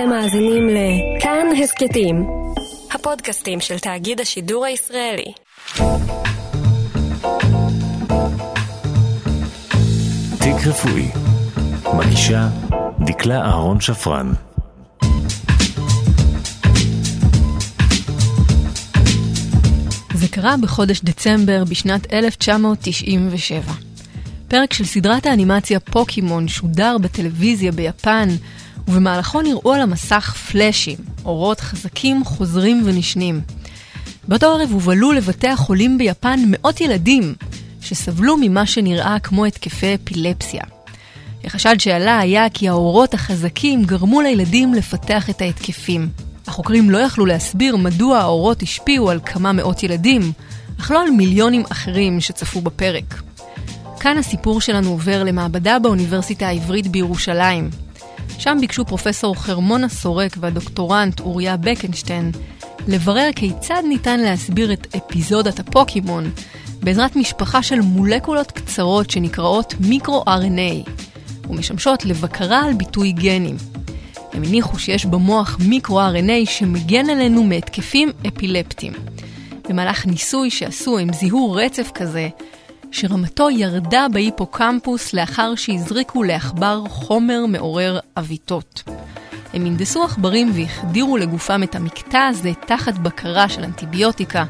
אתם מאזינים לכאן הסכתים, הפודקאסטים של תאגיד השידור הישראלי. תיק רפואי, מגישה דקלה אהרון שפרן. זה קרה בחודש דצמבר בשנת 1997. פרק של סדרת האנימציה פוקימון שודר בטלוויזיה ביפן, ובמהלכו נראו על המסך פלאשים, אורות חזקים, חוזרים ונשנים. באותו ערב הובלו לבתי החולים ביפן מאות ילדים שסבלו ממה שנראה כמו התקפי אפילפסיה. החשד שעלה היה כי האורות החזקים גרמו לילדים לפתח את ההתקפים. החוקרים לא יכלו להסביר מדוע האורות השפיעו על כמה מאות ילדים, אך לא על מיליונים אחרים שצפו בפרק. כאן הסיפור שלנו עובר למעבדה באוניברסיטה העברית בירושלים. שם ביקשו פרופסור חרמונה סורק והדוקטורנט אוריה בקנשטיין לברר כיצד ניתן להסביר את אפיזודת הפוקימון בעזרת משפחה של מולקולות קצרות שנקראות מיקרו-RNA ומשמשות לבקרה על ביטוי גנים. הם הניחו שיש במוח מיקרו-RNA שמגן עלינו מהתקפים אפילפטיים. במהלך ניסוי שעשו הם זיהו רצף כזה שרמתו ירדה בהיפוקמפוס לאחר שהזריקו לעכבר חומר מעורר עוויתות. הם הנדסו עכברים והחדירו לגופם את המקטע הזה תחת בקרה של אנטיביוטיקה.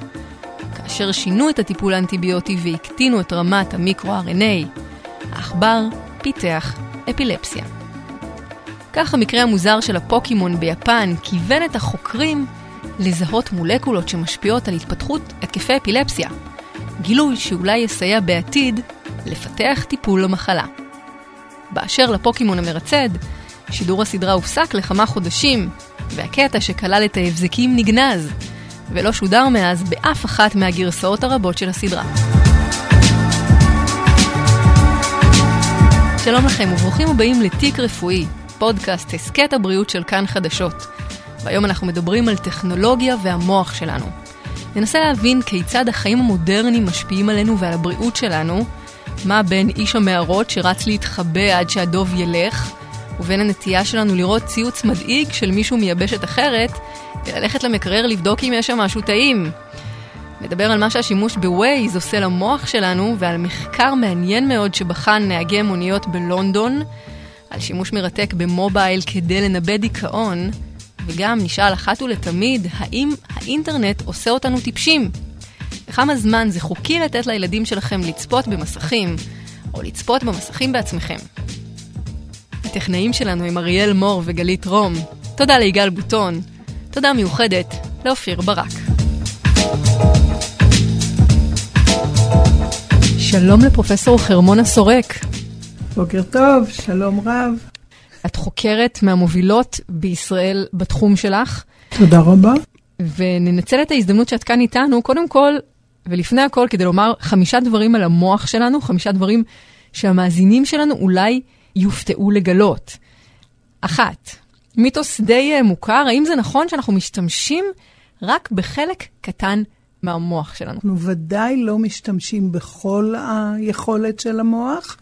כאשר שינו את הטיפול האנטיביוטי והקטינו את רמת המיקרו-RNA, העכבר פיתח אפילפסיה. כך המקרה המוזר של הפוקימון ביפן כיוון את החוקרים לזהות מולקולות שמשפיעות על התפתחות התקפי אפילפסיה, גילוי שאולי יסייע בעתיד לפתח טיפול למחלה. באשר לפוקימון המרצד, שידור הסדרה הופסק לכמה חודשים, והקטע שכלל את ההבזקים נגנז, ולא שודר מאז באף אחת מהגרסאות הרבות של הסדרה. שלום לכם וברוכים הבאים לתיק רפואי, פודקאסט הסכת הבריאות של כאן חדשות. והיום אנחנו מדברים על טכנולוגיה והמוח שלנו. ננסה להבין כיצד החיים המודרניים משפיעים עלינו ועל הבריאות שלנו, מה בין איש המערות שרץ להתחבא עד שהדוב ילך, ובין הנטייה שלנו לראות ציוץ מדאיג של מישהו מיבשת אחרת, וללכת למקרר לבדוק אם יש שם משהו טעים. נדבר על מה שהשימוש בווייז עושה למוח שלנו, ועל מחקר מעניין מאוד שבחן נהגי מוניות בלונדון, על שימוש מרתק במובייל כדי לנבא דיכאון, וגם נשאל אחת ולתמיד, האם האינטרנט עושה אותנו טיפשים? וכמה זמן זה חוקי לתת לילדים שלכם לצפות במסכים, או לצפות במסכים בעצמכם? הטכנאים שלנו הם אריאל מור וגלית רום. תודה ליגאל בוטון. תודה מיוחדת לאופיר ברק. שלום לפרופסור חרמונה סורק. בוקר טוב, שלום רב. את חוקרת מהמובילות בישראל בתחום שלך. תודה רבה. וננצל את ההזדמנות שאת כאן איתנו, קודם כל, ולפני הכל, כדי לומר חמישה דברים על המוח שלנו, חמישה דברים שהמאזינים שלנו אולי יופתעו לגלות. אחת, מיתוס די אה, מוכר, האם זה נכון שאנחנו משתמשים רק בחלק קטן מהמוח שלנו? אנחנו ודאי לא משתמשים בכל היכולת של המוח.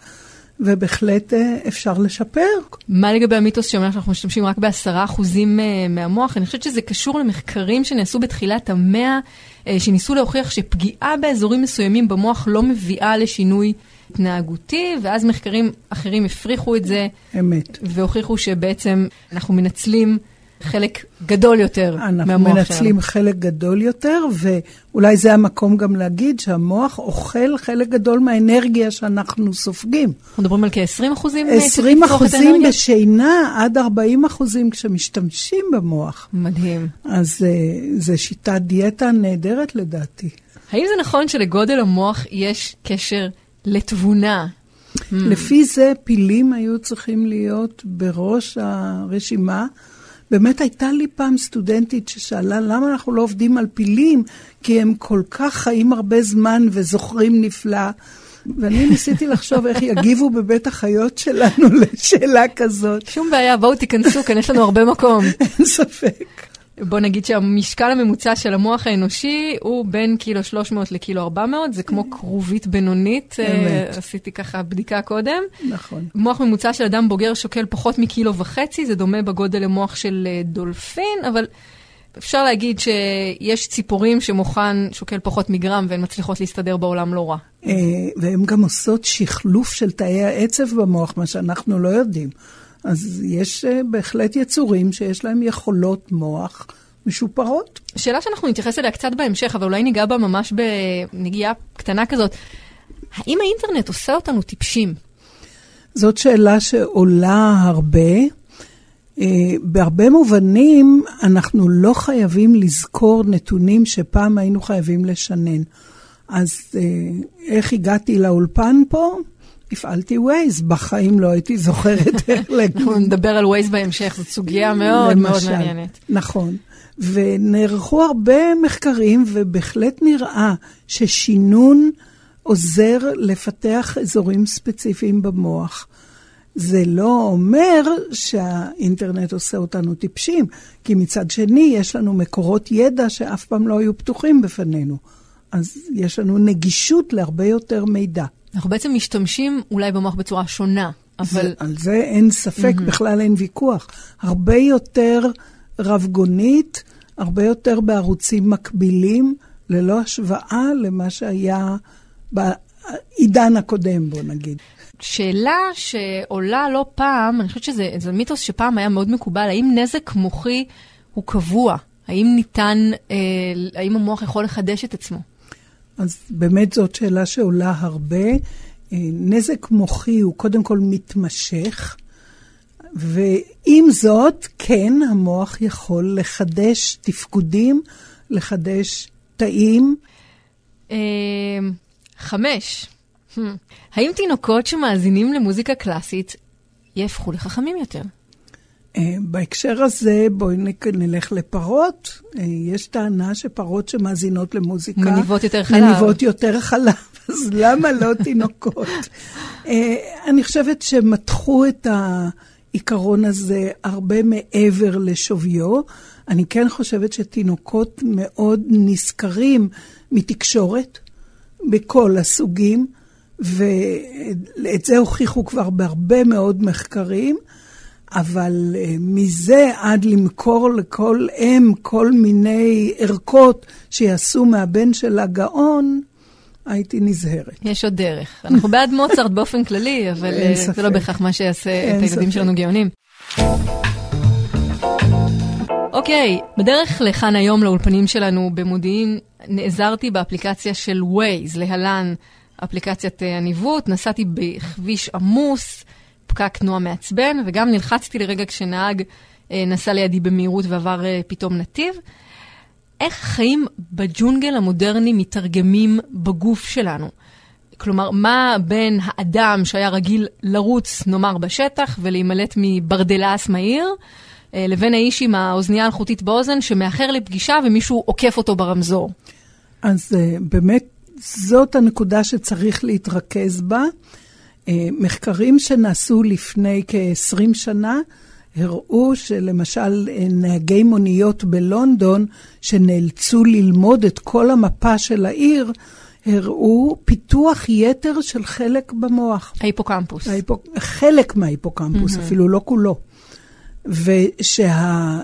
ובהחלט אה, אפשר לשפר. מה לגבי המיתוס שאומר שאנחנו משתמשים רק בעשרה אחוזים אה, מהמוח? אני חושבת שזה קשור למחקרים שנעשו בתחילת המאה, אה, שניסו להוכיח שפגיעה באזורים מסוימים במוח לא מביאה לשינוי התנהגותי, ואז מחקרים אחרים הפריכו את זה. אמת. והוכיחו שבעצם אנחנו מנצלים חלק גדול יותר מהמוח שלנו. אנחנו מנצלים חלק גדול יותר, ואולי זה המקום גם להגיד שהמוח אוכל חלק גדול מהאנרגיה שאנחנו סופגים. אנחנו מדברים על כ-20 אחוזים? 20 אחוזים בשינה, עד 40 אחוזים כשמשתמשים במוח. מדהים. אז uh, זו שיטת דיאטה נהדרת לדעתי. האם זה נכון שלגודל המוח יש קשר לתבונה? לפי זה פילים היו צריכים להיות בראש הרשימה. באמת הייתה לי פעם סטודנטית ששאלה למה אנחנו לא עובדים על פילים, כי הם כל כך חיים הרבה זמן וזוכרים נפלא. ואני ניסיתי לחשוב איך יגיבו בבית החיות שלנו לשאלה כזאת. שום בעיה, בואו תיכנסו, כאן יש לנו הרבה מקום. אין ספק. בוא נגיד שהמשקל הממוצע של המוח האנושי הוא בין קילו 300 לקילו 400, זה כמו כרובית בינונית, אה. עשיתי ככה בדיקה קודם. נכון. מוח ממוצע של אדם בוגר שוקל פחות מקילו וחצי, זה דומה בגודל למוח של אה, דולפין, אבל אפשר להגיד שיש ציפורים שמוחן שוקל פחות מגרם והן מצליחות להסתדר בעולם לא רע. אה, והן גם עושות שחלוף של תאי העצב במוח, מה שאנחנו לא יודעים. אז יש אה, בהחלט יצורים שיש להם יכולות מוח משופרות. שאלה שאנחנו נתייחס אליה קצת בהמשך, אבל אולי ניגע בה ממש בנגיעה קטנה כזאת. האם האינטרנט עושה אותנו טיפשים? זאת שאלה שעולה הרבה. אה, בהרבה מובנים אנחנו לא חייבים לזכור נתונים שפעם היינו חייבים לשנן. אז אה, איך הגעתי לאולפן פה? הפעלתי ווייז, בחיים לא הייתי זוכרת איך להגיד. אנחנו נדבר על ווייז בהמשך, זאת סוגיה מאוד מאוד. מעניינת. נכון. ונערכו הרבה מחקרים, ובהחלט נראה ששינון עוזר לפתח אזורים ספציפיים במוח. זה לא אומר שהאינטרנט עושה אותנו טיפשים, כי מצד שני יש לנו מקורות ידע שאף פעם לא היו פתוחים בפנינו. אז יש לנו נגישות להרבה יותר מידע. אנחנו בעצם משתמשים אולי במוח בצורה שונה, אבל זה, על זה אין ספק, mm-hmm. בכלל אין ויכוח. הרבה יותר רבגונית, הרבה יותר בערוצים מקבילים, ללא השוואה למה שהיה בעידן הקודם, בוא נגיד. שאלה שעולה לא פעם, אני חושבת שזה זה מיתוס שפעם היה מאוד מקובל, האם נזק מוחי הוא קבוע? האם ניתן, אה, האם המוח יכול לחדש את עצמו? אז באמת זאת שאלה שעולה הרבה. אה, נזק מוחי הוא קודם כל מתמשך, ועם זאת, כן, המוח יכול לחדש תפקודים, לחדש תאים. אה, חמש, Hmm. האם תינוקות שמאזינים למוזיקה קלאסית יהפכו לחכמים יותר? אה, בהקשר הזה, בואי נלך לפרות. אה, יש טענה שפרות שמאזינות למוזיקה... מניבות יותר חלב. מניבות יותר חלב, אז למה לא תינוקות? אה, אני חושבת שמתחו את העיקרון הזה הרבה מעבר לשוויו. אני כן חושבת שתינוקות מאוד נשכרים מתקשורת בכל הסוגים. ואת זה הוכיחו כבר בהרבה מאוד מחקרים, אבל אה, מזה עד למכור לכל אם כל מיני ערכות שיעשו מהבן של הגאון, הייתי נזהרת. יש עוד דרך. אנחנו בעד מוצרט באופן כללי, אבל אה, זה לא בהכרח מה שיעשה את הילדים שלנו גאונים. אוקיי, בדרך לכאן היום לאולפנים שלנו במודיעין, נעזרתי באפליקציה של Waze, להלן אפליקציית אה, הניווט, נסעתי בכביש עמוס, פקק תנועה מעצבן, וגם נלחצתי לרגע כשנהג אה, נסע לידי במהירות ועבר אה, פתאום נתיב. איך חיים בג'ונגל המודרני מתרגמים בגוף שלנו? כלומר, מה בין האדם שהיה רגיל לרוץ, נאמר, בשטח ולהימלט מברדלס מהיר, לבין האיש עם האוזנייה האלחוטית באוזן שמאחר לפגישה ומישהו עוקף אותו ברמזור? אז באמת זאת הנקודה שצריך להתרכז בה. אה, מחקרים שנעשו לפני כ-20 שנה הראו שלמשל אה, נהגי מוניות בלונדון, שנאלצו ללמוד את כל המפה של העיר, הראו פיתוח יתר של חלק במוח. ההיפוקמפוס. ההיפוק... חלק מההיפוקמפוס, mm-hmm. אפילו לא כולו.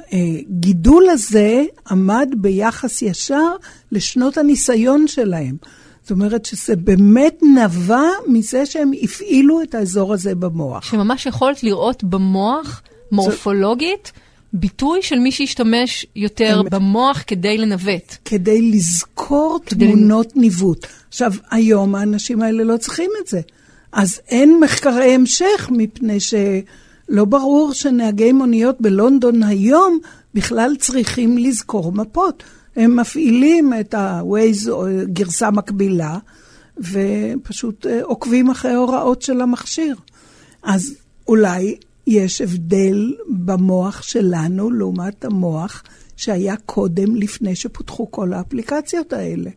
ושהגידול הזה עמד ביחס ישר לשנות הניסיון שלהם. זאת אומרת שזה באמת נבע מזה שהם הפעילו את האזור הזה במוח. שממש יכולת לראות במוח, מורפולוגית, ביטוי של מי שהשתמש יותר הם... במוח כדי לנווט. כדי לזכור כדי... תמונות ניווט. עכשיו, היום האנשים האלה לא צריכים את זה. אז אין מחקרי המשך, מפני שלא ברור שנהגי מוניות בלונדון היום בכלל צריכים לזכור מפות. הם מפעילים את ה-Waze גרסה מקבילה, ופשוט אה, עוקבים אחרי ההוראות של המכשיר. אז אולי יש הבדל במוח שלנו לעומת המוח שהיה קודם, לפני שפותחו כל האפליקציות האלה.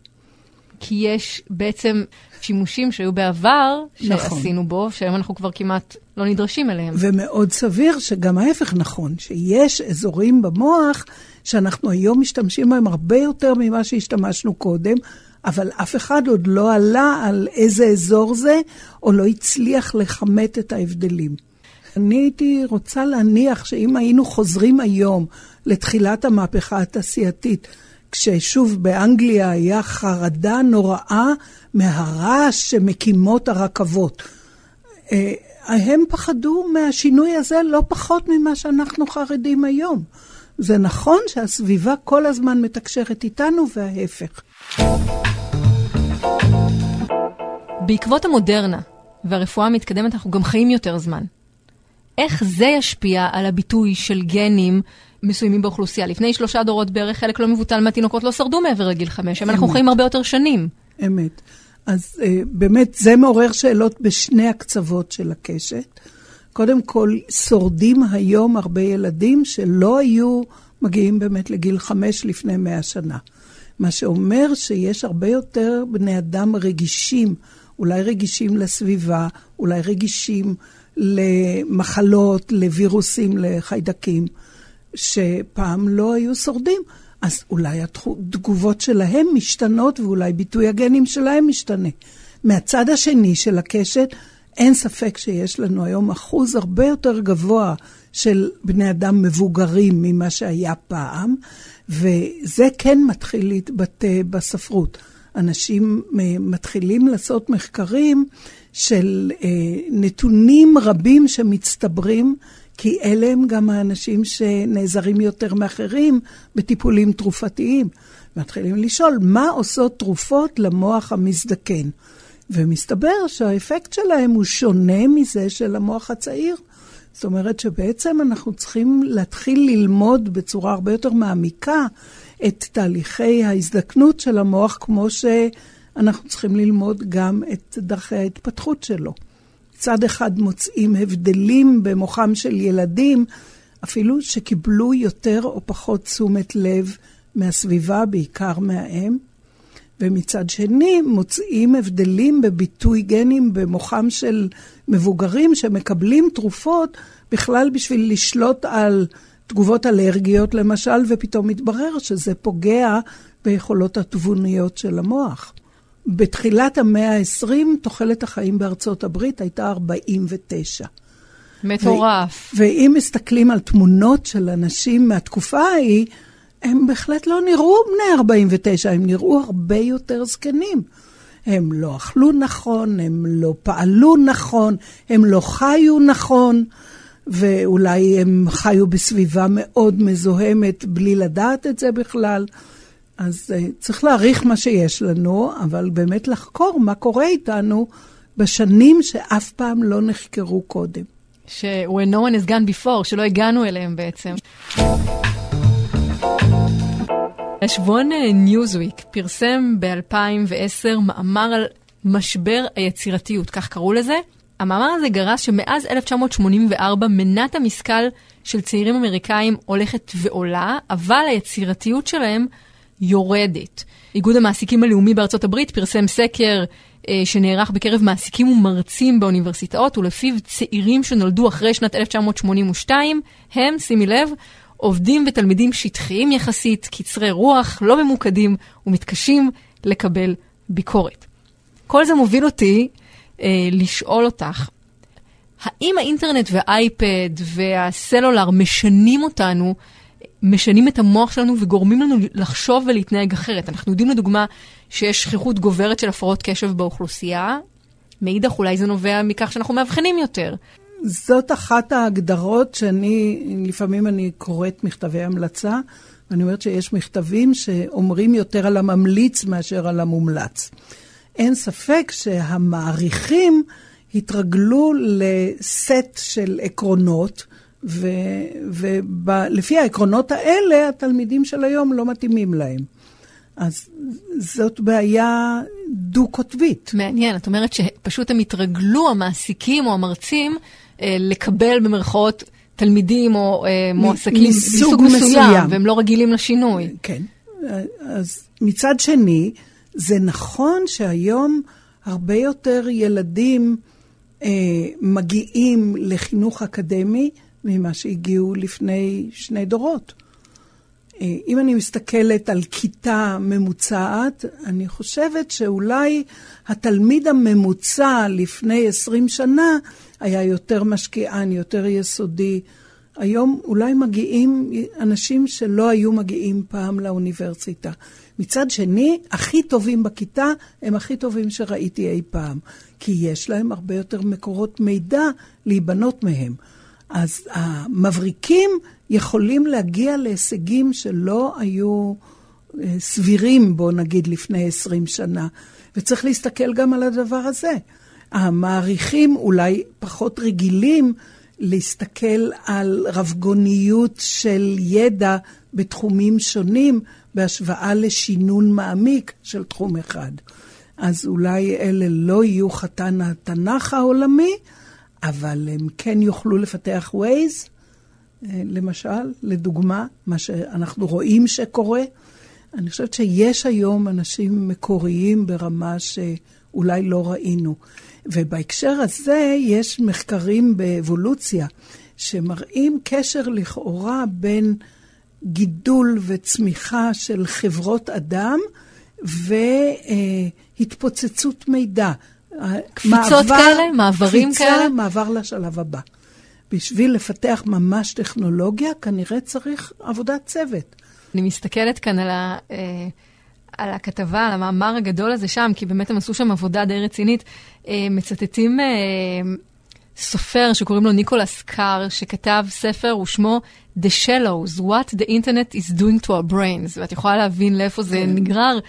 כי יש בעצם שימושים שהיו בעבר, נכון. שעשינו בו, שהיום אנחנו כבר כמעט לא נדרשים אליהם. ומאוד סביר שגם ההפך נכון, שיש אזורים במוח שאנחנו היום משתמשים בהם הרבה יותר ממה שהשתמשנו קודם, אבל אף אחד עוד לא עלה על איזה אזור זה, או לא הצליח לכמת את ההבדלים. אני הייתי רוצה להניח שאם היינו חוזרים היום לתחילת המהפכה התעשייתית, כששוב באנגליה היה חרדה נוראה מהרעש שמקימות הרכבות. אה, הם פחדו מהשינוי הזה לא פחות ממה שאנחנו חרדים היום. זה נכון שהסביבה כל הזמן מתקשרת איתנו וההפך. בעקבות המודרנה והרפואה המתקדמת אנחנו גם חיים יותר זמן. איך זה ישפיע על הביטוי של גנים מסוימים באוכלוסייה? לפני שלושה דורות בערך חלק לא מבוטל מהתינוקות לא שרדו מעבר לגיל חמש, אבל אנחנו חיים הרבה יותר שנים. אמת. אז uh, באמת זה מעורר שאלות בשני הקצוות של הקשת. קודם כל, שורדים היום הרבה ילדים שלא היו מגיעים באמת לגיל חמש לפני מאה שנה. מה שאומר שיש הרבה יותר בני אדם רגישים, אולי רגישים לסביבה, אולי רגישים למחלות, לווירוסים, לחיידקים, שפעם לא היו שורדים. אז אולי התגובות שלהם משתנות ואולי ביטוי הגנים שלהם משתנה. מהצד השני של הקשת, אין ספק שיש לנו היום אחוז הרבה יותר גבוה של בני אדם מבוגרים ממה שהיה פעם, וזה כן מתחיל להתבטא בספרות. אנשים מתחילים לעשות מחקרים של אה, נתונים רבים שמצטברים, כי אלה הם גם האנשים שנעזרים יותר מאחרים בטיפולים תרופתיים. מתחילים לשאול, מה עושות תרופות למוח המזדקן? ומסתבר שהאפקט שלהם הוא שונה מזה של המוח הצעיר. זאת אומרת שבעצם אנחנו צריכים להתחיל ללמוד בצורה הרבה יותר מעמיקה את תהליכי ההזדקנות של המוח, כמו שאנחנו צריכים ללמוד גם את דרכי ההתפתחות שלו. מצד אחד מוצאים הבדלים במוחם של ילדים, אפילו שקיבלו יותר או פחות תשומת לב מהסביבה, בעיקר מהאם. ומצד שני מוצאים הבדלים בביטוי גנים במוחם של מבוגרים שמקבלים תרופות בכלל בשביל לשלוט על תגובות אלרגיות למשל, ופתאום מתברר שזה פוגע ביכולות התבוניות של המוח. בתחילת המאה ה-20 תוחלת החיים בארצות הברית הייתה 49. מטורף. ו- ואם מסתכלים על תמונות של אנשים מהתקופה ההיא, הם בהחלט לא נראו בני 49, הם נראו הרבה יותר זקנים. הם לא אכלו נכון, הם לא פעלו נכון, הם לא חיו נכון, ואולי הם חיו בסביבה מאוד מזוהמת בלי לדעת את זה בכלל. אז uh, צריך להעריך מה שיש לנו, אבל באמת לחקור מה קורה איתנו בשנים שאף פעם לא נחקרו קודם. ש-where no one has gone before, שלא הגענו אליהם בעצם. השבועון ניוזוויק פרסם ב-2010 מאמר על משבר היצירתיות, כך קראו לזה. המאמר הזה גרס שמאז 1984 מנת המשכל של צעירים אמריקאים הולכת ועולה, אבל היצירתיות שלהם יורדת. איגוד המעסיקים הלאומי בארצות הברית פרסם סקר אה, שנערך בקרב מעסיקים ומרצים באוניברסיטאות, ולפיו צעירים שנולדו אחרי שנת 1982 הם, שימי לב, עובדים ותלמידים שטחיים יחסית, קצרי רוח, לא ממוקדים ומתקשים לקבל ביקורת. כל זה מוביל אותי אה, לשאול אותך, האם האינטרנט והאייפד והסלולר משנים אותנו, משנים את המוח שלנו וגורמים לנו לחשוב ולהתנהג אחרת? אנחנו יודעים לדוגמה שיש שכיחות גוברת של הפרעות קשב באוכלוסייה, מאידך אולי זה נובע מכך שאנחנו מאבחנים יותר. זאת אחת ההגדרות שאני, לפעמים אני קוראת מכתבי המלצה, ואני אומרת שיש מכתבים שאומרים יותר על הממליץ מאשר על המומלץ. אין ספק שהמעריכים התרגלו לסט של עקרונות, ולפי העקרונות האלה, התלמידים של היום לא מתאימים להם. אז זאת בעיה דו-קוטבית. מעניין, את אומרת שפשוט הם התרגלו, המעסיקים או המרצים, אה, לקבל במרכאות תלמידים או אה, מועסקים מסוג מסוים, מסוים, והם לא רגילים לשינוי. כן. אז מצד שני, זה נכון שהיום הרבה יותר ילדים אה, מגיעים לחינוך אקדמי ממה שהגיעו לפני שני דורות. אה, אם אני מסתכלת על כיתה ממוצעת, אני חושבת שאולי התלמיד הממוצע לפני 20 שנה היה יותר משקיען, יותר יסודי. היום אולי מגיעים אנשים שלא היו מגיעים פעם לאוניברסיטה. מצד שני, הכי טובים בכיתה הם הכי טובים שראיתי אי פעם, כי יש להם הרבה יותר מקורות מידע להיבנות מהם. אז המבריקים יכולים להגיע להישגים שלא היו אה, סבירים, בוא נגיד, לפני 20 שנה. וצריך להסתכל גם על הדבר הזה. המעריכים אולי פחות רגילים להסתכל על רבגוניות של ידע בתחומים שונים בהשוואה לשינון מעמיק של תחום אחד. אז אולי אלה לא יהיו חתן התנ"ך העולמי, אבל הם כן יוכלו לפתח Waze, אה, למשל, לדוגמה, מה שאנחנו רואים שקורה. אני חושבת שיש היום אנשים מקוריים ברמה שאולי לא ראינו. ובהקשר הזה יש מחקרים באבולוציה שמראים קשר לכאורה בין גידול וצמיחה של חברות אדם והתפוצצות מידע. קפיצות מעבר, כאלה? מעברים קפיצה, כאלה? מעבר לשלב הבא. בשביל לפתח ממש טכנולוגיה, כנראה צריך עבודת צוות. אני מסתכלת כאן על, ה, אה, על הכתבה, על המאמר הגדול הזה שם, כי באמת הם עשו שם עבודה די רצינית. אה, מצטטים אה, סופר שקוראים לו ניקולס קאר, שכתב ספר ושמו The Shallows, What the Internet is doing to our brains. ואת יכולה להבין לאיפה זה כן. נגרר.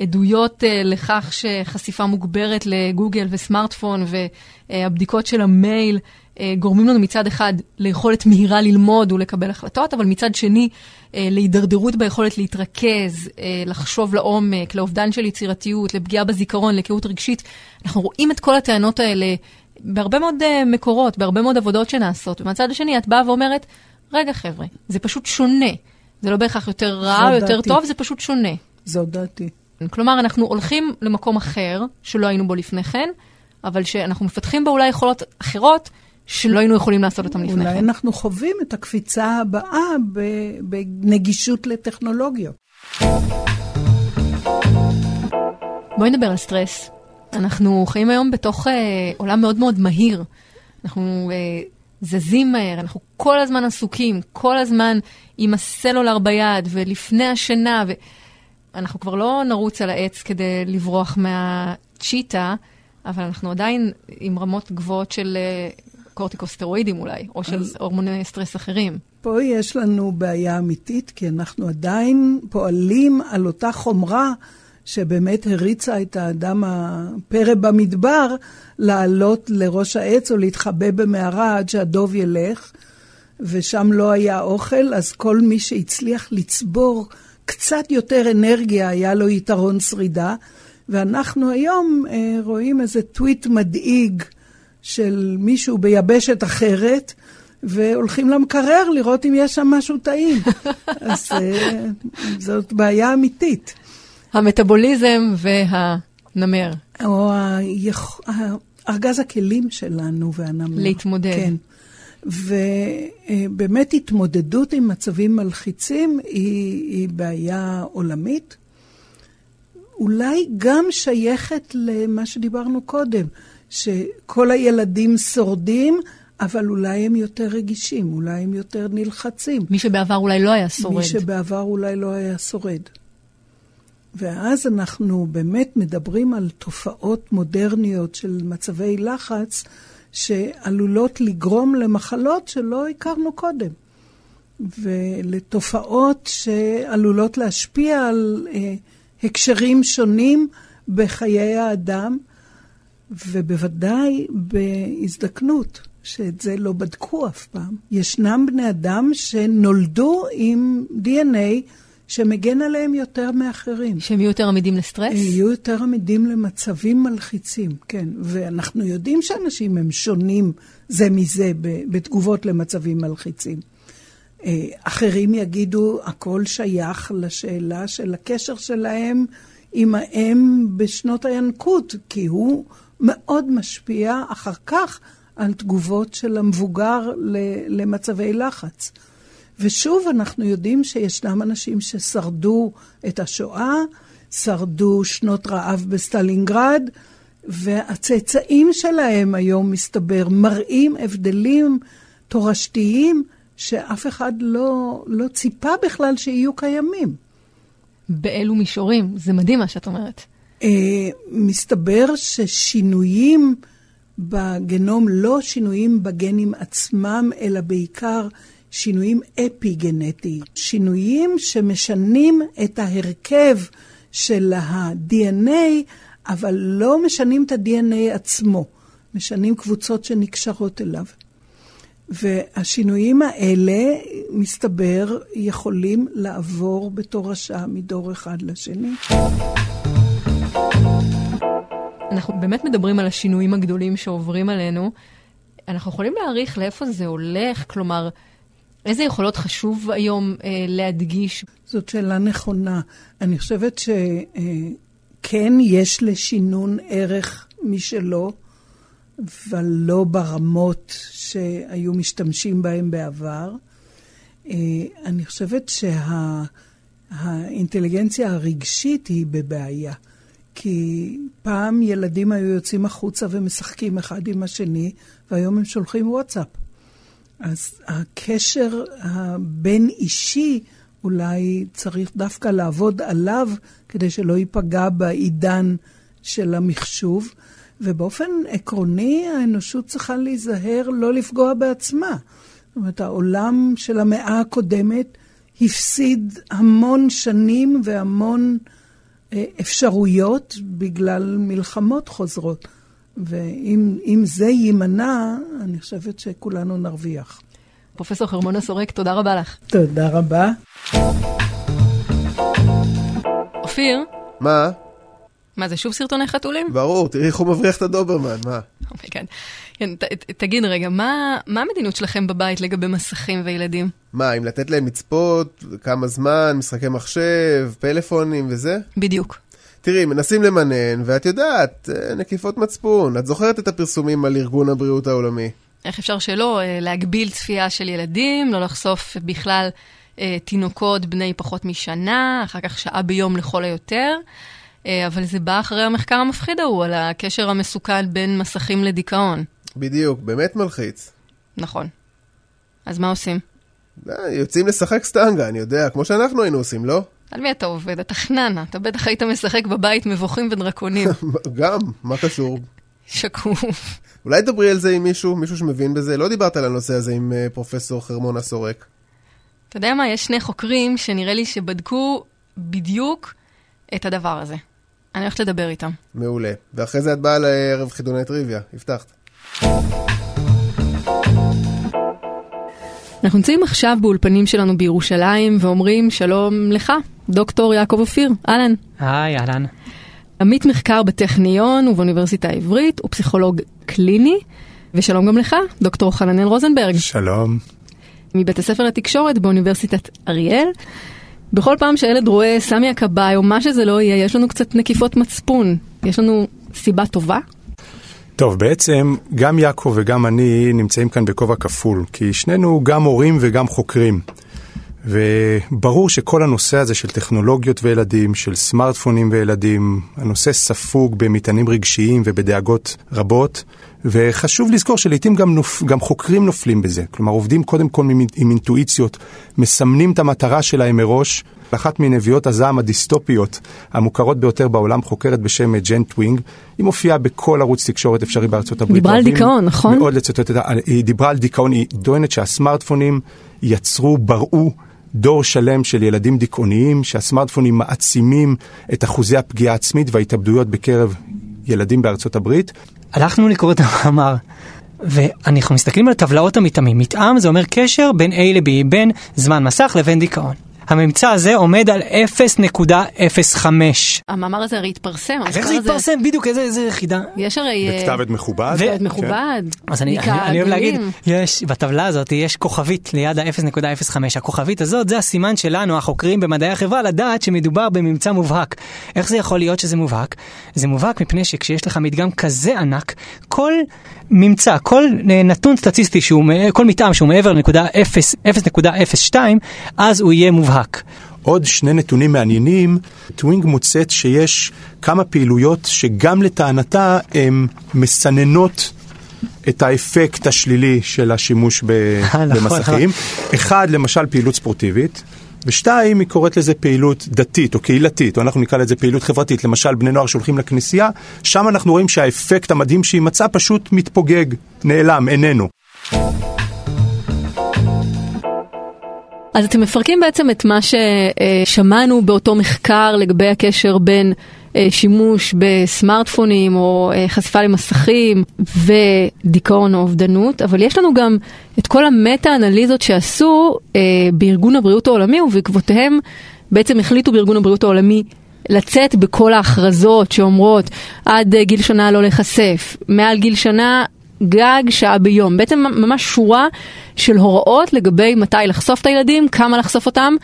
עדויות uh, לכך שחשיפה מוגברת לגוגל וסמארטפון והבדיקות של המייל uh, גורמים לנו מצד אחד ליכולת מהירה ללמוד ולקבל החלטות, אבל מצד שני uh, להידרדרות ביכולת להתרכז, uh, לחשוב לעומק, לאובדן של יצירתיות, לפגיעה בזיכרון, לקהות רגשית. אנחנו רואים את כל הטענות האלה בהרבה מאוד uh, מקורות, בהרבה מאוד עבודות שנעשות. ומהצד השני את באה ואומרת, רגע חבר'ה, זה פשוט שונה. זה לא בהכרח יותר רע או יותר טוב, זה פשוט שונה. זו דעתי. כלומר, אנחנו הולכים למקום אחר, שלא היינו בו לפני כן, אבל שאנחנו מפתחים בו אולי יכולות אחרות, שלא היינו יכולים לעשות אותן לפני כן. אולי אנחנו חווים את הקפיצה הבאה בנגישות לטכנולוגיות. בואי נדבר על סטרס. אנחנו חיים היום בתוך אה, עולם מאוד מאוד מהיר. אנחנו אה, זזים מהר, אנחנו כל הזמן עסוקים, כל הזמן עם הסלולר ביד ולפני השינה. ו... אנחנו כבר לא נרוץ על העץ כדי לברוח מהצ'יטה, אבל אנחנו עדיין עם רמות גבוהות של אה, קורטיקוסטרואידים אולי, או של הורמוני סטרס אחרים. פה יש לנו בעיה אמיתית, כי אנחנו עדיין פועלים על אותה חומרה שבאמת הריצה את האדם הפרא במדבר לעלות לראש העץ או להתחבא במערה עד שהדוב ילך, ושם לא היה אוכל, אז כל מי שהצליח לצבור קצת יותר אנרגיה, היה לו יתרון שרידה. ואנחנו היום אה, רואים איזה טוויט מדאיג של מישהו ביבשת אחרת, והולכים למקרר לראות אם יש שם משהו טעים. אז אה, זאת בעיה אמיתית. המטאבוליזם והנמר. או היכ... ארגז הכלים שלנו והנמר. להתמודד. כן. ובאמת התמודדות עם מצבים מלחיצים היא, היא בעיה עולמית. אולי גם שייכת למה שדיברנו קודם, שכל הילדים שורדים, אבל אולי הם יותר רגישים, אולי הם יותר נלחצים. מי שבעבר אולי לא היה שורד. מי שבעבר אולי לא היה שורד. ואז אנחנו באמת מדברים על תופעות מודרניות של מצבי לחץ, שעלולות לגרום למחלות שלא הכרנו קודם, ולתופעות שעלולות להשפיע על אה, הקשרים שונים בחיי האדם, ובוודאי בהזדקנות, שאת זה לא בדקו אף פעם. ישנם בני אדם שנולדו עם DNA שמגן עליהם יותר מאחרים. שהם יהיו יותר עמידים לסטרס? יהיו יותר עמידים למצבים מלחיצים, כן. ואנחנו יודעים שאנשים הם שונים זה מזה בתגובות למצבים מלחיצים. אה, אחרים יגידו, הכל שייך לשאלה של הקשר שלהם עם האם בשנות הינקות, כי הוא מאוד משפיע אחר כך על תגובות של המבוגר למצבי לחץ. ושוב, אנחנו יודעים שישנם אנשים ששרדו את השואה, שרדו שנות רעב בסטלינגרד, והצאצאים שלהם היום, מסתבר, מראים הבדלים תורשתיים שאף אחד לא, לא ציפה בכלל שיהיו קיימים. באילו מישורים? זה מדהים מה שאת אומרת. Uh, מסתבר ששינויים בגנום, לא שינויים בגנים עצמם, אלא בעיקר שינויים אפי-גנטיים. שינויים שמשנים את ההרכב של ה-DNA, אבל לא משנים את ה-DNA עצמו, משנים קבוצות שנקשרות אליו. והשינויים האלה, מסתבר, יכולים לעבור בתורשה מדור אחד לשני. אנחנו באמת מדברים על השינויים הגדולים שעוברים עלינו. אנחנו יכולים להעריך לאיפה זה הולך? כלומר, איזה יכולות חשוב היום אה, להדגיש? זאת שאלה נכונה. אני חושבת שכן אה, יש לשינון ערך משלו, אבל לא ברמות שהיו משתמשים בהם בעבר. אה, אני חושבת שהאינטליגנציה שה, הרגשית היא בבעיה. כי פעם ילדים היו יוצאים החוצה ומשחקים אחד עם השני, והיום הם שולחים וואטסאפ. אז הקשר הבין-אישי, אולי צריך דווקא לעבוד עליו כדי שלא ייפגע בעידן של המחשוב. ובאופן עקרוני, האנושות צריכה להיזהר לא לפגוע בעצמה. זאת אומרת, העולם של המאה הקודמת הפסיד המון שנים והמון אה, אפשרויות בגלל מלחמות חוזרות. ואם זה יימנע, אני חושבת שכולנו נרוויח. פרופסור חרמונה סורק, תודה רבה לך. תודה רבה. אופיר? מה? מה זה, שוב סרטוני חתולים? ברור, תראי איך הוא מבריח את הדוברמן, מה? Oh my god. כן, ת, תגיד רגע, מה, מה המדיניות שלכם בבית לגבי מסכים וילדים? מה, אם לתת להם לצפות, כמה זמן, משחקי מחשב, פלאפונים וזה? בדיוק. תראי, מנסים למנן, ואת יודעת, אה, נקיפות מצפון. את זוכרת את הפרסומים על ארגון הבריאות העולמי? איך אפשר שלא? אה, להגביל צפייה של ילדים, לא לחשוף בכלל אה, תינוקות בני פחות משנה, אחר כך שעה ביום לכל היותר. אה, אבל זה בא אחרי המחקר המפחיד ההוא על הקשר המסוכן בין מסכים לדיכאון. בדיוק, באמת מלחיץ. נכון. אז מה עושים? יוצאים לשחק סטנגה, אני יודע, כמו שאנחנו היינו עושים, לא? על מי אתה עובד? אתה חננה. אתה בטח היית משחק בבית מבוכים ודרקונים. גם, מה קשור? שקוף. אולי תדברי על זה עם מישהו, מישהו שמבין בזה? לא דיברת על הנושא הזה עם uh, פרופסור חרמונה סורק. אתה יודע מה? יש שני חוקרים שנראה לי שבדקו בדיוק את הדבר הזה. אני הולכת לדבר איתם. מעולה. ואחרי זה את באה לערב חידוני טריוויה, הבטחת. אנחנו נמצאים עכשיו באולפנים שלנו בירושלים ואומרים שלום לך, דוקטור יעקב אופיר, אהלן. היי, אהלן. עמית מחקר בטכניון ובאוניברסיטה העברית, הוא פסיכולוג קליני, ושלום גם לך, דוקטור חננאל רוזנברג. שלום. מבית הספר לתקשורת באוניברסיטת אריאל. בכל פעם שהילד רואה סמי הכבאי או מה שזה לא יהיה, יש לנו קצת נקיפות מצפון. יש לנו סיבה טובה? טוב, בעצם גם יעקב וגם אני נמצאים כאן בכובע כפול, כי שנינו גם הורים וגם חוקרים. וברור שכל הנושא הזה של טכנולוגיות וילדים, של סמארטפונים וילדים, הנושא ספוג במטענים רגשיים ובדאגות רבות, וחשוב לזכור שלעיתים גם, נופ, גם חוקרים נופלים בזה. כלומר, עובדים קודם כל עם אינטואיציות, מסמנים את המטרה שלהם מראש. אחת מנביאות הזעם הדיסטופיות המוכרות ביותר בעולם, חוקרת בשם ג'ן טווינג, היא מופיעה בכל ערוץ תקשורת אפשרי בארצות הברית. דיברה על דיכאון, נכון? מאוד לצטט, היא דיברה על דיכאון, היא טוענת שהסמארטפונים יצרו, בראו דור שלם של ילדים דיכאוניים, שהסמארטפונים מעצימים את אחוזי הפגיעה העצמית וההתאבדויות בקרב ילדים בארצות הברית. הלכנו לקרוא את המאמר, ואנחנו מסתכלים על טבלאות המתאמים. מתאם זה אומר קשר בין A ל-B, בין זמן מסך לבין דיכאון. הממצא הזה עומד על 0.05. המאמר הזה הרי התפרסם. אז איך זה הזה- התפרסם? בדיוק, איזה איזה יחידה? יש הרי... אה, בכתב עת מכובד. ו- עת מכובד. אז אני, אני, אני אוהב להגיד. יש, בטבלה הזאת יש כוכבית ליד ה-0.05. הכוכבית הזאת זה הסימן שלנו, החוקרים במדעי החברה, לדעת שמדובר בממצא מובהק. איך זה יכול להיות שזה מובהק? זה מובהק מפני שכשיש לך מדגם כזה ענק, כל ממצא, כל אה, נתון סטטיסטי, שהוא, כל מתאם שהוא מעבר לנקודה 0 0.02, אז הוא יהיה מובהק. עוד שני נתונים מעניינים, טווינג מוצאת שיש כמה פעילויות שגם לטענתה הן מסננות את האפקט השלילי של השימוש ב- נכון. במסכים. אחד, למשל פעילות ספורטיבית. ושתיים, היא קוראת לזה פעילות דתית או קהילתית, או אנחנו נקרא לזה פעילות חברתית. למשל, בני נוער שהולכים לכנסייה, שם אנחנו רואים שהאפקט המדהים שהיא מצאה פשוט מתפוגג, נעלם, איננו. אז אתם מפרקים בעצם את מה ששמענו באותו מחקר לגבי הקשר בין אה, שימוש בסמארטפונים או אה, חשיפה למסכים ודיכאון או אובדנות, אבל יש לנו גם את כל המטה-אנליזות שעשו אה, בארגון הבריאות העולמי ובעקבותיהם בעצם החליטו בארגון הבריאות העולמי לצאת בכל ההכרזות שאומרות עד גיל שנה לא להיחשף, מעל גיל שנה גג שעה ביום. בעצם ממש שורה של הוראות לגבי מתי לחשוף את הילדים, כמה לחשוף אותם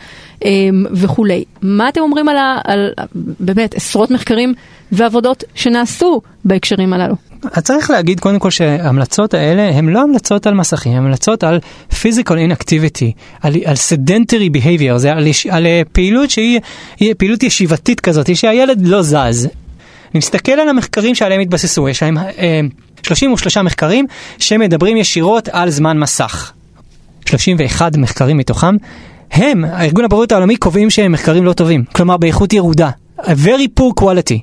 אה, וכולי. מה אתם אומרים על, ה, על באמת עשרות מחקרים ועבודות שנעשו בהקשרים הללו? אז צריך להגיד קודם כל שההמלצות האלה הן לא המלצות על מסכים, הן המלצות על physical inactivity, על, על sedentary behavior, זה על, על פעילות שהיא היא פעילות ישיבתית כזאת, שהילד לא זז. אני מסתכל על המחקרים שעליהם התבססו, יש להם אה, 33 מחקרים שמדברים ישירות על זמן מסך. 31 מחקרים מתוכם, הם, הארגון הבריאות העולמי, קובעים שהם מחקרים לא טובים, כלומר באיכות ירודה, a very poor quality.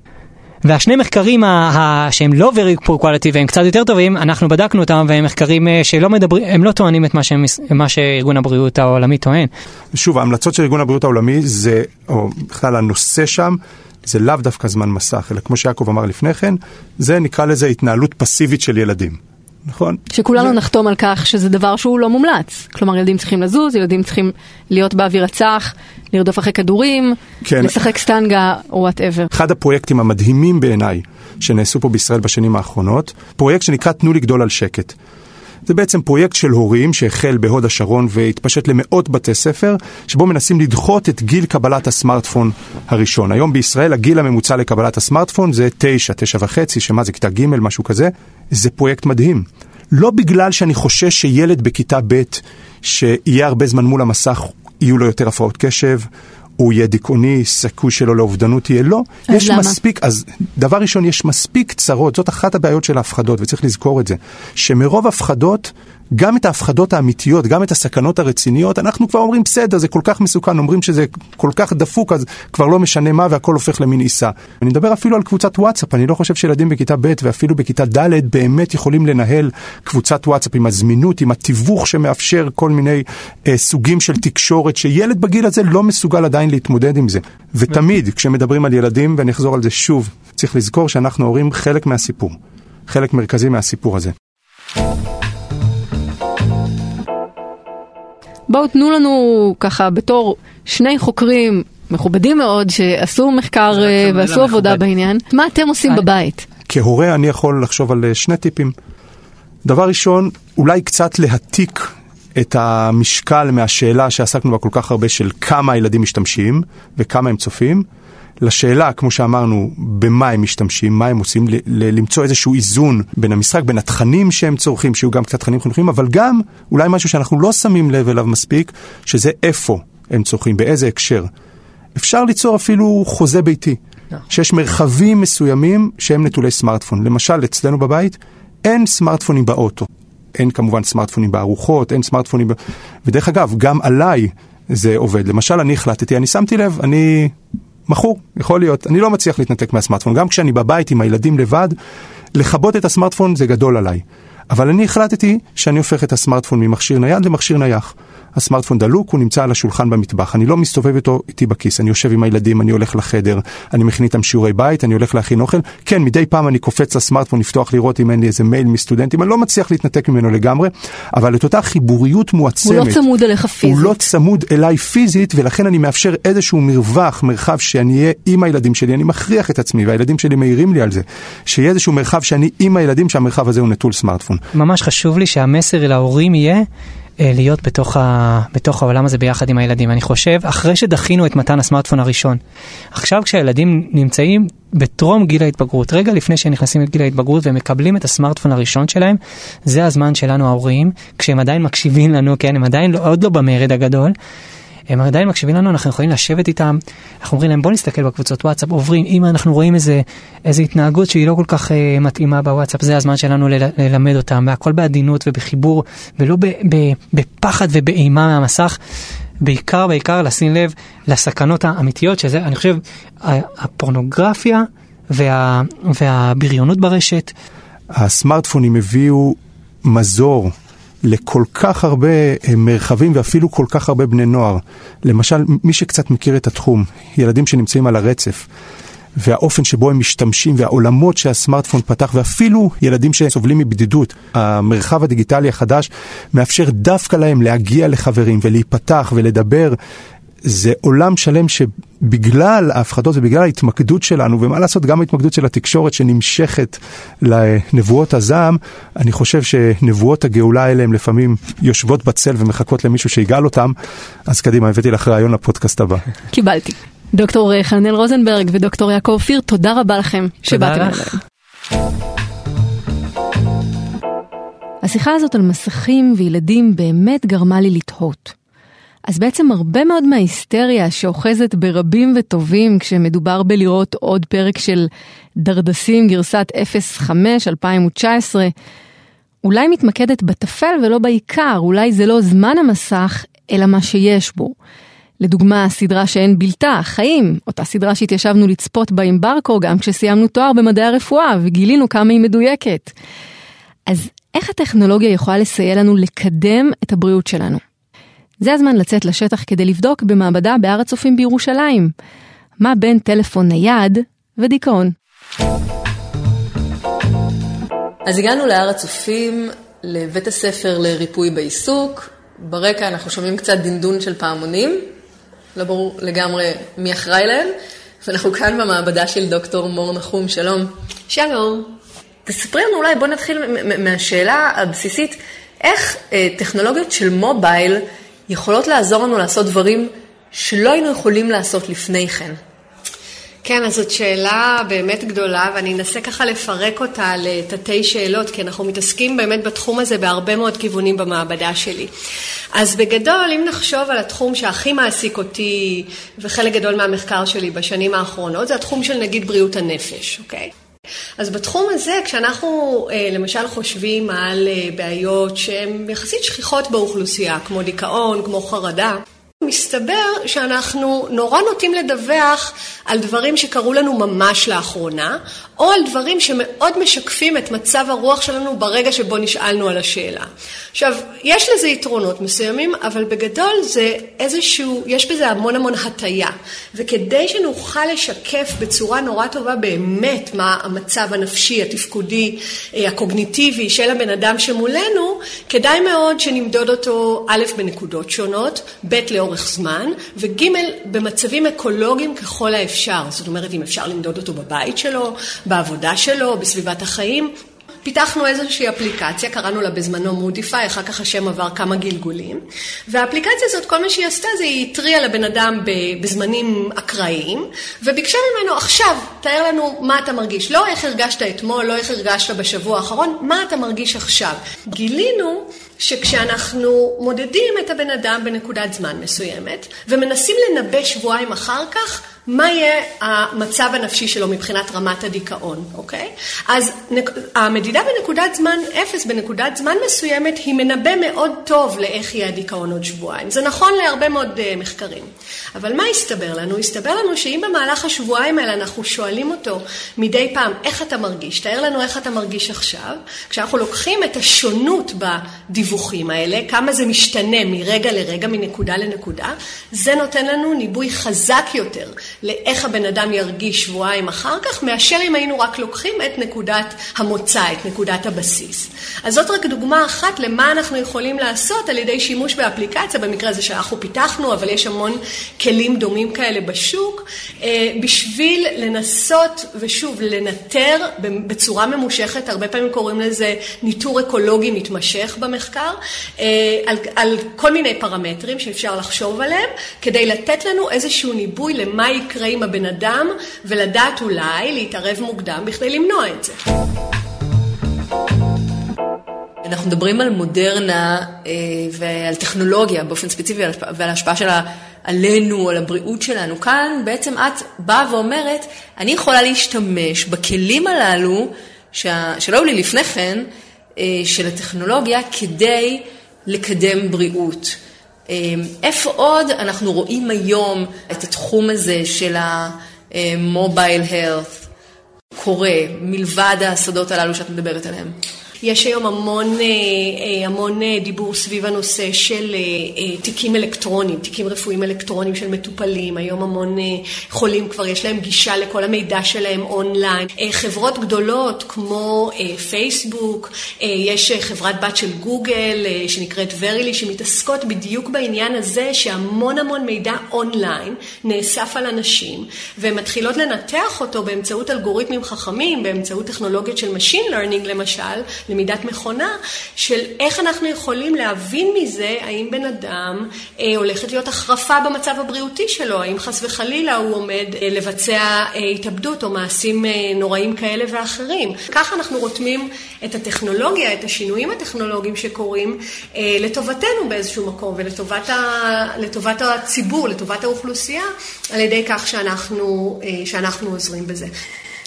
והשני מחקרים ה- ה- שהם לא very poor quality והם קצת יותר טובים, אנחנו בדקנו אותם והם מחקרים אה, שלא מדברים, הם לא טוענים את מה, שהם, מה שארגון הבריאות העולמי טוען. שוב, ההמלצות של ארגון הבריאות העולמי זה, או בכלל הנושא שם, זה לאו דווקא זמן מסך, אלא כמו שיעקב אמר לפני כן, זה נקרא לזה התנהלות פסיבית של ילדים. נכון? שכולנו נחתום על כך שזה דבר שהוא לא מומלץ. כלומר, ילדים צריכים לזוז, ילדים צריכים להיות באוויר הצח, לרדוף אחרי כדורים, כן. לשחק סטנגה או whatever. אחד הפרויקטים המדהימים בעיניי שנעשו פה בישראל בשנים האחרונות, פרויקט שנקרא תנו לגדול על שקט. זה בעצם פרויקט של הורים שהחל בהוד השרון והתפשט למאות בתי ספר, שבו מנסים לדחות את גיל קבלת הסמארטפון הראשון. היום בישראל הגיל הממוצע לקבלת הסמארטפון זה תשע, תשע וחצי, שמה זה כיתה ג', משהו כזה. זה פרויקט מדהים. לא בגלל שאני חושש שילד בכיתה ב' שיהיה הרבה זמן מול המסך, יהיו לו יותר הפרעות קשב, הוא יהיה דיכאוני, סיכוי שלו לאובדנות יהיה לא. אז יש למה? מספיק, אז דבר ראשון, יש מספיק צרות, זאת אחת הבעיות של ההפחדות, וצריך לזכור את זה, שמרוב הפחדות, גם את ההפחדות האמיתיות, גם את הסכנות הרציניות, אנחנו כבר אומרים, בסדר, זה כל כך מסוכן, אומרים שזה כל כך דפוק, אז כבר לא משנה מה, והכל הופך למין עיסה. אני מדבר אפילו על קבוצת וואטסאפ, אני לא חושב שילדים בכיתה ב' ואפילו בכיתה ד' באמת יכולים לנהל קבוצת וואטסאפ עם הזמינות, עם התיווך שמאפשר כל מיני אה, סוגים של תקשורת, שילד בגיל הזה לא מסוגל עדיין להתמודד עם זה. ותמיד, כשמדברים על ילדים, ואני אחזור על זה שוב, צריך לזכור שאנחנו ההורים חלק מהסיפור, חלק מרכזי מהסיפור הזה. בואו תנו לנו ככה בתור שני חוקרים מכובדים מאוד שעשו מחקר אה, ועשו עבודה מכובד. בעניין, מה אתם עושים אני- בבית? כהורה אני יכול לחשוב על אה, שני טיפים. דבר ראשון, אולי קצת להעתיק את המשקל מהשאלה שעסקנו בה כל כך הרבה של כמה הילדים משתמשים וכמה הם צופים, לשאלה, כמו שאמרנו, במה הם משתמשים, מה הם עושים, ל- ל- למצוא איזשהו איזון בין המשחק, בין התכנים שהם צורכים, שיהיו גם קצת תכנים חינוכיים, אבל גם אולי משהו שאנחנו לא שמים לב אליו מספיק, שזה איפה הם צורכים, באיזה הקשר. אפשר ליצור אפילו חוזה ביתי, שיש מרחבים מסוימים שהם נטולי סמארטפון. למשל, אצלנו בבית אין סמארטפונים באוטו. אין כמובן סמארטפונים בארוחות, אין סמארטפונים... ב... ודרך אגב, גם עליי זה עובד. למשל, אני החלטתי, אני שמתי לב, אני מכור, יכול להיות. אני לא מצליח להתנתק מהסמארטפון. גם כשאני בבית עם הילדים לבד, לכבות את הסמארטפון זה גדול עליי. אבל אני החלטתי שאני הופך את הסמארטפון ממכשיר נייד למכשיר נייח. הסמארטפון דלוק, הוא נמצא על השולחן במטבח, אני לא מסתובב איתו איתי בכיס, אני יושב עם הילדים, אני הולך לחדר, אני מכין איתם שיעורי בית, אני הולך להכין אוכל, כן, מדי פעם אני קופץ לסמארטפון לפתוח לראות אם אין לי איזה מייל מסטודנטים, אני לא מצליח להתנתק ממנו לגמרי, אבל את אותה חיבוריות מועצמת. הוא לא צמוד אליך פיזית. הוא לא צמוד אליי פיזית, ולכן אני מאפשר איזשהו מרווח, מרחב שאני אהיה עם הילדים שלי, אני מכריח את עצמי, והילדים שלי מעירים לי על זה, שיהיה איזשהו מרחב שאני עם הילדים, שהמרחב הזה הוא נטול סמארטפון. ממש חשוב לי שהמסר להורים יהיה להיות בתוך, ה, בתוך העולם הזה ביחד עם הילדים. אני חושב, אחרי שדחינו את מתן הסמארטפון הראשון, עכשיו כשהילדים נמצאים בטרום גיל ההתבגרות, רגע לפני שהם נכנסים לגיל ההתבגרות ומקבלים את הסמארטפון הראשון שלהם, זה הזמן שלנו ההורים, כשהם עדיין מקשיבים לנו, כן, הם עדיין לא, עוד לא במרד הגדול. הם עדיין מקשיבים לנו, אנחנו יכולים לשבת איתם, אנחנו אומרים להם בוא נסתכל בקבוצות וואטסאפ, עוברים, אם אנחנו רואים איזה, איזה התנהגות שהיא לא כל כך uh, מתאימה בוואטסאפ, זה הזמן שלנו ל- ללמד אותם, והכל בעדינות ובחיבור, ולא ב- ב- בפחד ובאימה מהמסך. בעיקר, בעיקר לשים לב לסכנות האמיתיות, שזה, אני חושב, הפורנוגרפיה וה, והבריונות ברשת. הסמארטפונים הביאו מזור לכל כך הרבה אה, מרחבים ואפילו כל כך הרבה בני נוער. למשל, מי שקצת מכיר את התחום, ילדים שנמצאים על הרצף. והאופן שבו הם משתמשים והעולמות שהסמארטפון פתח ואפילו ילדים שסובלים מבדידות. המרחב הדיגיטלי החדש מאפשר דווקא להם להגיע לחברים ולהיפתח ולדבר זה עולם שלם שבגלל ההפחדות ובגלל ההתמקדות שלנו, ומה לעשות, גם ההתמקדות של התקשורת שנמשכת לנבואות הזעם, אני חושב שנבואות הגאולה האלה הן לפעמים יושבות בצל ומחכות למישהו שיגאל אותם, אז קדימה, הבאתי לך רעיון לפודקאסט הבא. קיבלתי. דוקטור חנל רוזנברג ודוקטור יעקב אופיר, תודה רבה לכם שבאתם אליהם. השיחה הזאת על מסכים וילדים באמת גרמה לי לתהות. אז בעצם הרבה מאוד מההיסטריה שאוחזת ברבים וטובים כשמדובר בלראות עוד פרק של דרדסים גרסת 05 2019, אולי מתמקדת בטפל ולא בעיקר, אולי זה לא זמן המסך, אלא מה שיש בו. לדוגמה, סדרה שאין בלתה, חיים, אותה סדרה שהתיישבנו לצפות בה עם ברקו גם כשסיימנו תואר במדעי הרפואה וגילינו כמה היא מדויקת. אז איך הטכנולוגיה יכולה לסייע לנו לקדם את הבריאות שלנו? זה הזמן לצאת לשטח כדי לבדוק במעבדה בהר הצופים בירושלים. מה בין טלפון נייד ודיכאון. אז הגענו להר הצופים, לבית הספר לריפוי בעיסוק. ברקע אנחנו שומעים קצת דינדון של פעמונים. לא ברור לגמרי מי אחראי להם. ואנחנו כאן במעבדה של דוקטור מור נחום, שלום. שלום. תספרי לנו אולי, בוא נתחיל מהשאלה הבסיסית, איך אה, טכנולוגיות של מובייל יכולות לעזור לנו לעשות דברים שלא היינו יכולים לעשות לפני כן. כן, אז זאת שאלה באמת גדולה, ואני אנסה ככה לפרק אותה לתתי שאלות, כי אנחנו מתעסקים באמת בתחום הזה בהרבה מאוד כיוונים במעבדה שלי. אז בגדול, אם נחשוב על התחום שהכי מעסיק אותי, וחלק גדול מהמחקר שלי בשנים האחרונות, זה התחום של נגיד בריאות הנפש, אוקיי? אז בתחום הזה, כשאנחנו אה, למשל חושבים על אה, בעיות שהן יחסית שכיחות באוכלוסייה, כמו דיכאון, כמו חרדה, מסתבר שאנחנו נורא נוטים לדווח על דברים שקרו לנו ממש לאחרונה, או על דברים שמאוד משקפים את מצב הרוח שלנו ברגע שבו נשאלנו על השאלה. עכשיו, יש לזה יתרונות מסוימים, אבל בגדול זה איזשהו, יש בזה המון המון הטיה. וכדי שנוכל לשקף בצורה נורא טובה באמת מה המצב הנפשי, התפקודי, אה, הקוגניטיבי של הבן אדם שמולנו, כדאי מאוד שנמדוד אותו א', בנקודות שונות, ב', לאורך זמן, וג', במצבים אקולוגיים ככל האפשר. זאת אומרת, אם אפשר למדוד אותו בבית שלו, בעבודה שלו, בסביבת החיים. פיתחנו איזושהי אפליקציה, קראנו לה בזמנו מודיפיי, אחר כך השם עבר כמה גלגולים. והאפליקציה הזאת, כל מה שהיא עשתה זה היא התריעה לבן אדם בזמנים אקראיים, וביקשה ממנו, עכשיו, תאר לנו מה אתה מרגיש. לא איך הרגשת אתמול, לא איך הרגשת בשבוע האחרון, מה אתה מרגיש עכשיו. גילינו שכשאנחנו מודדים את הבן אדם בנקודת זמן מסוימת, ומנסים לנבא שבועיים אחר כך, מה יהיה המצב הנפשי שלו מבחינת רמת הדיכאון, אוקיי? אז המדידה בנקודת זמן אפס, בנקודת זמן מסוימת, היא מנבא מאוד טוב לאיך יהיה הדיכאון עוד שבועיים. זה נכון להרבה מאוד uh, מחקרים. אבל מה הסתבר לנו? הסתבר לנו שאם במהלך השבועיים האלה אנחנו שואלים אותו מדי פעם, איך אתה מרגיש? תאר לנו איך אתה מרגיש עכשיו. כשאנחנו לוקחים את השונות בדיווחים האלה, כמה זה משתנה מרגע לרגע, מנקודה לנקודה, זה נותן לנו ניבוי חזק יותר לאיך הבן אדם ירגיש שבועיים אחר כך, מאשר אם היינו רק לוקחים את נקודת המוצא, את נקודת הבסיס. אז זאת רק דוגמה אחת למה אנחנו יכולים לעשות על ידי שימוש באפליקציה, במקרה הזה שאנחנו פיתחנו, אבל יש המון כלים דומים כאלה בשוק, אה, בשביל לנסות, ושוב, לנטר בצורה ממושכת, הרבה פעמים קוראים לזה ניטור אקולוגי מתמשך במחקר, אה, על, על כל מיני פרמטרים שאפשר לחשוב עליהם, כדי לתת לנו איזשהו ניבוי למה יקרה עם הבן אדם, ולדעת אולי להתערב מוקדם בכדי למנוע את זה. אנחנו מדברים על מודרנה אה, ועל טכנולוגיה באופן ספציפי ועל ההשפעה שלה עלינו, על הבריאות שלנו. כאן בעצם את באה ואומרת, אני יכולה להשתמש בכלים הללו, שלא היו לי לפני כן, אה, של הטכנולוגיה, כדי לקדם בריאות. אה, איפה עוד אנחנו רואים היום את התחום הזה של המובייל הלת קורה, מלבד השדות הללו שאת מדברת עליהם? יש היום המון, אה, אה, המון אה, דיבור סביב הנושא של תיקים אלקטרוניים, תיקים רפואיים אלקטרוניים של מטופלים. היום המון חולים כבר יש להם גישה לכל המידע שלהם אונליין. חברות גדולות כמו פייסבוק, יש חברת בת של גוגל שנקראת ורילי, שמתעסקות בדיוק בעניין הזה שהמון המון מידע אונליין נאסף על אנשים, והן מתחילות לנתח אותו באמצעות אלגוריתמים חכמים, באמצעות טכנולוגיות של Machine Learning למשל, למידת מכונה, של איך אנחנו יכולים להבין מזה האם בן אדם אה, הולכת להיות החרפה במצב הבריאותי שלו, האם חס וחלילה הוא עומד אה, לבצע אה, התאבדות או מעשים אה, נוראים כאלה ואחרים. ככה אנחנו רותמים את הטכנולוגיה, את השינויים הטכנולוגיים שקורים אה, לטובתנו באיזשהו מקום ולטובת ה, הציבור, לטובת האוכלוסייה, על ידי כך שאנחנו, אה, שאנחנו עוזרים בזה.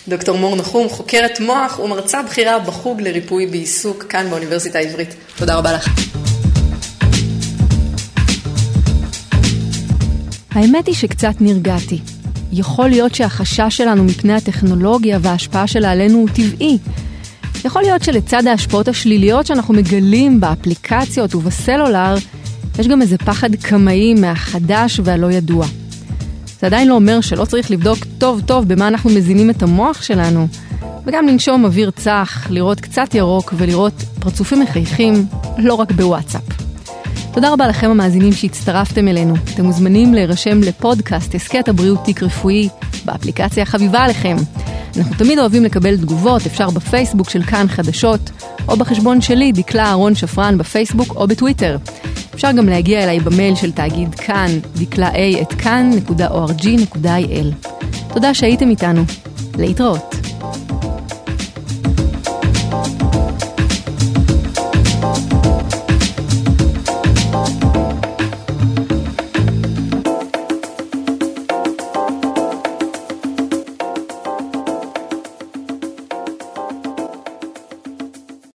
דוקטור מור נחום, חוקרת מוח ומרצה בכירה בחוג לריפוי בעיסוק כאן באוניברסיטה העברית. תודה רבה לך. האמת היא שקצת נרגעתי. יכול להיות שהחשש שלנו מפני הטכנולוגיה וההשפעה שלה עלינו הוא טבעי. יכול להיות שלצד ההשפעות השליליות שאנחנו מגלים באפליקציות ובסלולר, יש גם איזה פחד קמאי מהחדש והלא ידוע. זה עדיין לא אומר שלא צריך לבדוק טוב טוב במה אנחנו מזינים את המוח שלנו, וגם לנשום אוויר צח, לראות קצת ירוק ולראות פרצופים מחייכים, לא רק בוואטסאפ. תודה רבה לכם המאזינים שהצטרפתם אלינו. אתם מוזמנים להירשם לפודקאסט הסכת הבריאות תיק רפואי באפליקציה החביבה עליכם. אנחנו תמיד אוהבים לקבל תגובות, אפשר בפייסבוק של כאן חדשות, או בחשבון שלי, דקלה אהרון שפרן בפייסבוק או בטוויטר. אפשר גם להגיע אליי במייל של תאגיד כאן, דקלה a את כאן.org.il. תודה שהייתם איתנו. להתראות.